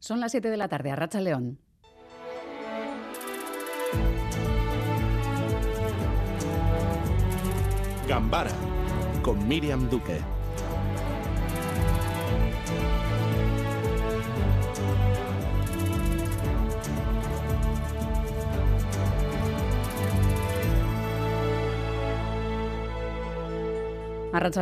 Son las 7 de la tarde, a Racha León. Gambara con Miriam Duque.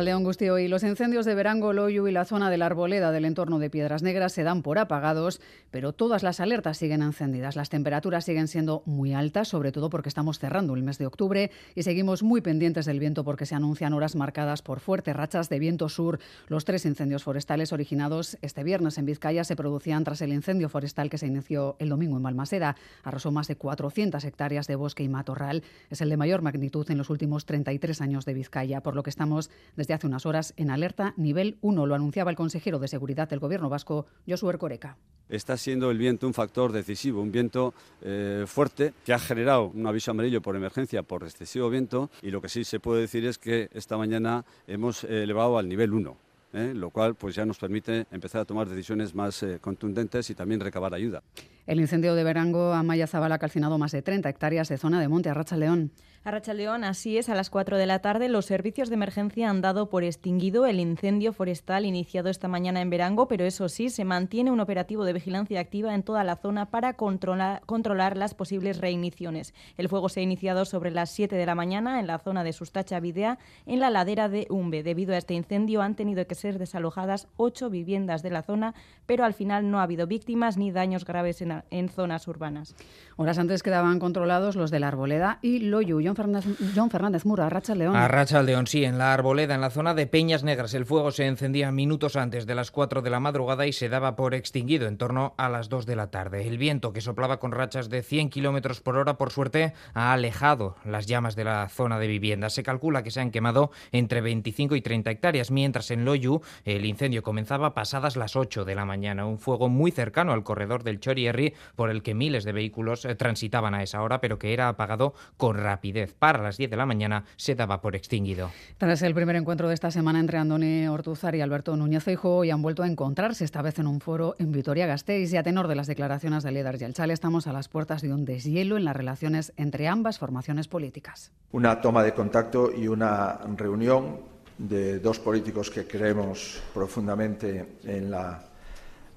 León Gustio y los incendios de Verango, Loyu y la zona de la Arboleda del entorno de Piedras Negras se dan por apagados, pero todas las alertas siguen encendidas. Las temperaturas siguen siendo muy altas, sobre todo porque estamos cerrando el mes de octubre y seguimos muy pendientes del viento porque se anuncian horas marcadas por fuertes rachas de viento sur. Los tres incendios forestales originados este viernes en Vizcaya se producían tras el incendio forestal que se inició el domingo en Balmaseda. Arrasó más de 400 hectáreas de bosque y matorral. Es el de mayor magnitud en los últimos 33 años de Vizcaya, por lo que estamos desde hace unas horas en alerta nivel 1. Lo anunciaba el consejero de Seguridad del Gobierno vasco, Josué Coreca. Está siendo el viento un factor decisivo, un viento eh, fuerte que ha generado un aviso amarillo por emergencia por excesivo viento y lo que sí se puede decir es que esta mañana hemos elevado al nivel 1. ¿eh? lo cual pues ya nos permite empezar a tomar decisiones más eh, contundentes y también recabar ayuda. El incendio de Verango Amaya Zabal ha calcinado más de 30 hectáreas de zona de monte Arracha León. Arracha León, así es, a las 4 de la tarde los servicios de emergencia han dado por extinguido el incendio forestal iniciado esta mañana en Verango, pero eso sí, se mantiene un operativo de vigilancia activa en toda la zona para controlar, controlar las posibles reiniciones. El fuego se ha iniciado sobre las 7 de la mañana en la zona de Sustacha Videa, en la ladera de Umbe. Debido a este incendio han tenido que ser desalojadas ocho viviendas de la zona, pero al final no ha habido víctimas ni daños graves en, en zonas urbanas. Horas antes quedaban controlados los de la Arboleda y Loyu. John Fernández, John Fernández Muro, Arracha León. Arracha León, sí, en la Arboleda, en la zona de Peñas Negras. El fuego se encendía minutos antes de las 4 de la madrugada y se daba por extinguido en torno a las 2 de la tarde. El viento, que soplaba con rachas de 100 kilómetros por hora, por suerte, ha alejado las llamas de la zona de vivienda. Se calcula que se han quemado entre 25 y 30 hectáreas, mientras en Loyu el incendio comenzaba pasadas las 8 de la mañana. Un fuego muy cercano al corredor del Chorierri, por el que miles de vehículos eh, transitaban a esa hora, pero que era apagado con rapidez. Para las 10 de la mañana se daba por extinguido. Tras el primer encuentro de esta semana entre Andoni Ortuzar y Alberto Núñez Feijóo, hoy han vuelto a encontrarse, esta vez en un foro en Vitoria-Gasteiz. Y a tenor de las declaraciones de Ledar y Alchal, estamos a las puertas de un deshielo en las relaciones entre ambas formaciones políticas. Una toma de contacto y una reunión de dos políticos que creemos profundamente en la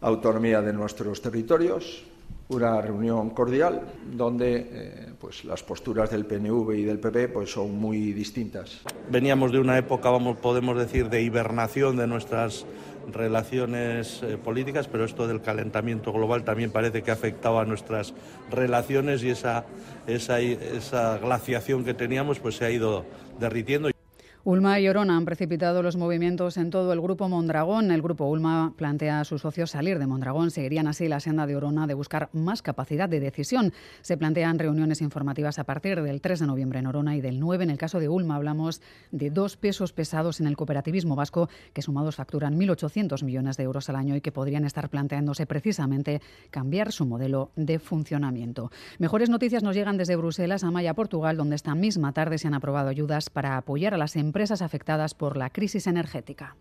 autonomía de nuestros territorios, una reunión cordial donde eh, pues las posturas del PNV y del PP pues son muy distintas. Veníamos de una época, vamos, podemos decir, de hibernación de nuestras relaciones eh, políticas, pero esto del calentamiento global también parece que ha afectado a nuestras relaciones y esa, esa, esa glaciación que teníamos pues se ha ido derritiendo. Ulma y Orona han precipitado los movimientos en todo el grupo Mondragón. El grupo Ulma plantea a sus socios salir de Mondragón. Seguirían así la senda de Orona de buscar más capacidad de decisión. Se plantean reuniones informativas a partir del 3 de noviembre en Orona y del 9. En el caso de Ulma hablamos de dos pesos pesados en el cooperativismo vasco que sumados facturan 1.800 millones de euros al año y que podrían estar planteándose precisamente cambiar su modelo de funcionamiento. Mejores noticias nos llegan desde Bruselas a Maya, Portugal, donde esta misma tarde se han aprobado ayudas para apoyar a las empresas empresas afectadas por la crisis energética.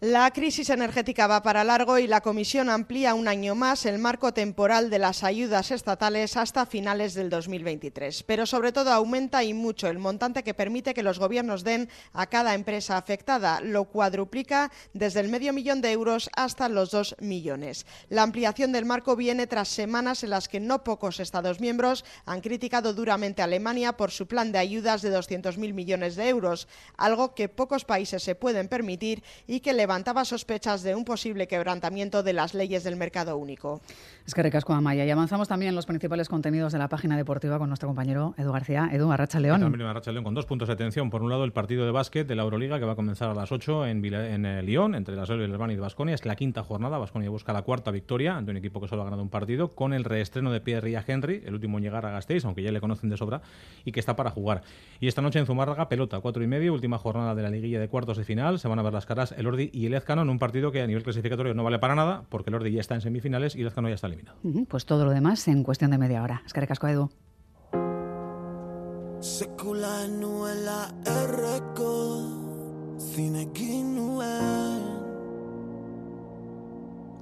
La crisis energética va para largo y la Comisión amplía un año más el marco temporal de las ayudas estatales hasta finales del 2023. Pero sobre todo aumenta y mucho el montante que permite que los gobiernos den a cada empresa afectada. Lo cuadruplica desde el medio millón de euros hasta los dos millones. La ampliación del marco viene tras semanas en las que no pocos Estados miembros han criticado duramente a Alemania por su plan de ayudas de 200.000 millones de euros, algo que pocos países se pueden permitir y que levanta levantaba sospechas de un posible quebrantamiento de las leyes del mercado único. Es que recasco Amaya. Y avanzamos también en los principales contenidos de la página deportiva con nuestro compañero Edu García. Edu, Arracha León. Arracha León con dos puntos de atención. Por un lado, el partido de básquet de la Euroliga que va a comenzar a las 8 en, en eh, Lyon, entre la Sol y de Basconia. Es la quinta jornada. Basconia busca la cuarta victoria ante un equipo que solo ha ganado un partido, con el reestreno de Pierre y Henry, el último en llegar a Gasteiz, aunque ya le conocen de sobra, y que está para jugar. Y esta noche en Zumárraga, pelota, cuatro y medio, última jornada de la liguilla de cuartos de final. Se van a ver las caras el Ordi y el Ezcano en un partido que a nivel clasificatorio no vale para nada, porque el Ordi ya está en semifinales y el Ezcano ya está eliminado. Pues todo lo demás en cuestión de media hora. Es que recasco, Edu.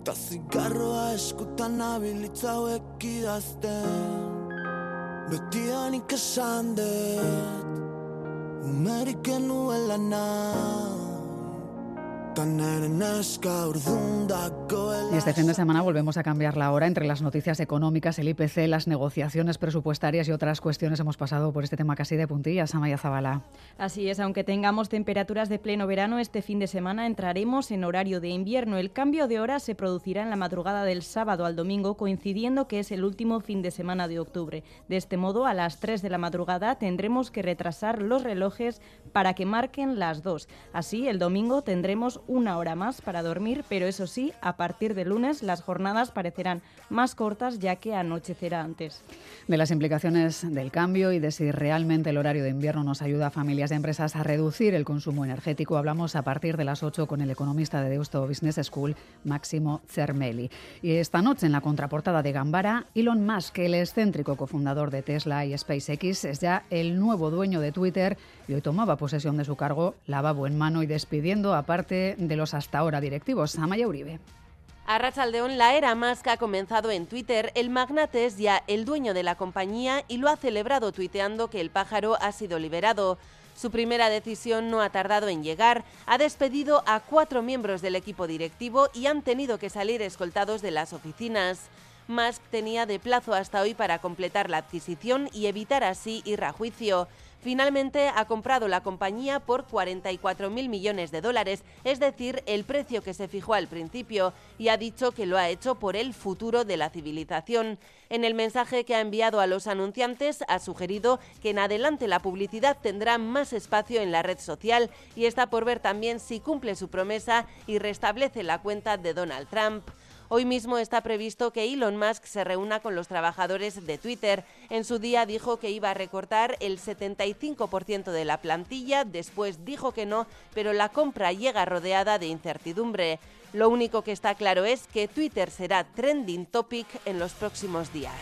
Ta zigarroa eskutan abilitza hauek idazten Betianik esan dut Umerik genuela nahi Y este fin de semana volvemos a cambiar la hora entre las noticias económicas, el IPC, las negociaciones presupuestarias y otras cuestiones. Hemos pasado por este tema casi de puntillas, Amaya Zabala. Así es, aunque tengamos temperaturas de pleno verano, este fin de semana entraremos en horario de invierno. El cambio de hora se producirá en la madrugada del sábado al domingo, coincidiendo que es el último fin de semana de octubre. De este modo, a las 3 de la madrugada tendremos que retrasar los relojes para que marquen las 2. Así, el domingo tendremos una hora más para dormir, pero eso sí, a partir de lunes las jornadas parecerán más cortas ya que anochecerá antes. De las implicaciones del cambio y de si realmente el horario de invierno nos ayuda a familias y empresas a reducir el consumo energético, hablamos a partir de las 8 con el economista de Deusto Business School, Máximo Cermeli. Y esta noche en la contraportada de Gambara, Elon Musk, el excéntrico cofundador de Tesla y SpaceX, es ya el nuevo dueño de Twitter y hoy tomaba posesión de su cargo, lavabo en mano y despidiendo aparte de los hasta ahora directivos. Amaya Uribe. A Rachaldeón, la era Musk ha comenzado en Twitter. El magnate es ya el dueño de la compañía y lo ha celebrado tuiteando que el pájaro ha sido liberado. Su primera decisión no ha tardado en llegar. Ha despedido a cuatro miembros del equipo directivo y han tenido que salir escoltados de las oficinas. Musk tenía de plazo hasta hoy para completar la adquisición y evitar así ir a juicio. Finalmente ha comprado la compañía por 44.000 millones de dólares, es decir, el precio que se fijó al principio, y ha dicho que lo ha hecho por el futuro de la civilización. En el mensaje que ha enviado a los anunciantes ha sugerido que en adelante la publicidad tendrá más espacio en la red social y está por ver también si cumple su promesa y restablece la cuenta de Donald Trump. Hoy mismo está previsto que Elon Musk se reúna con los trabajadores de Twitter. En su día dijo que iba a recortar el 75% de la plantilla, después dijo que no, pero la compra llega rodeada de incertidumbre. Lo único que está claro es que Twitter será trending topic en los próximos días.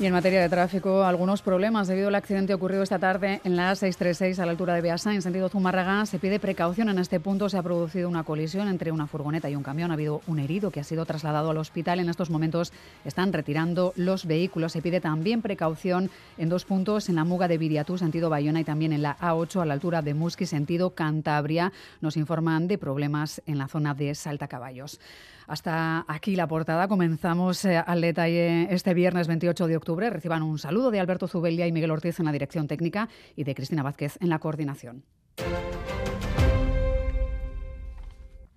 Y en materia de tráfico, algunos problemas debido al accidente ocurrido esta tarde en la A636 a la altura de Beasa, en sentido Zumárraga. Se pide precaución en este punto. Se ha producido una colisión entre una furgoneta y un camión. Ha habido un herido que ha sido trasladado al hospital. En estos momentos están retirando los vehículos. Se pide también precaución en dos puntos, en la Muga de Viriatú, sentido Bayona, y también en la A8 a la altura de Musqui, sentido Cantabria. Nos informan de problemas en la zona de Saltacaballos. Hasta aquí la portada. Comenzamos eh, al detalle este viernes 28 de Reciban un saludo de Alberto Zubelia y Miguel Ortiz en la dirección técnica y de Cristina Vázquez en la coordinación.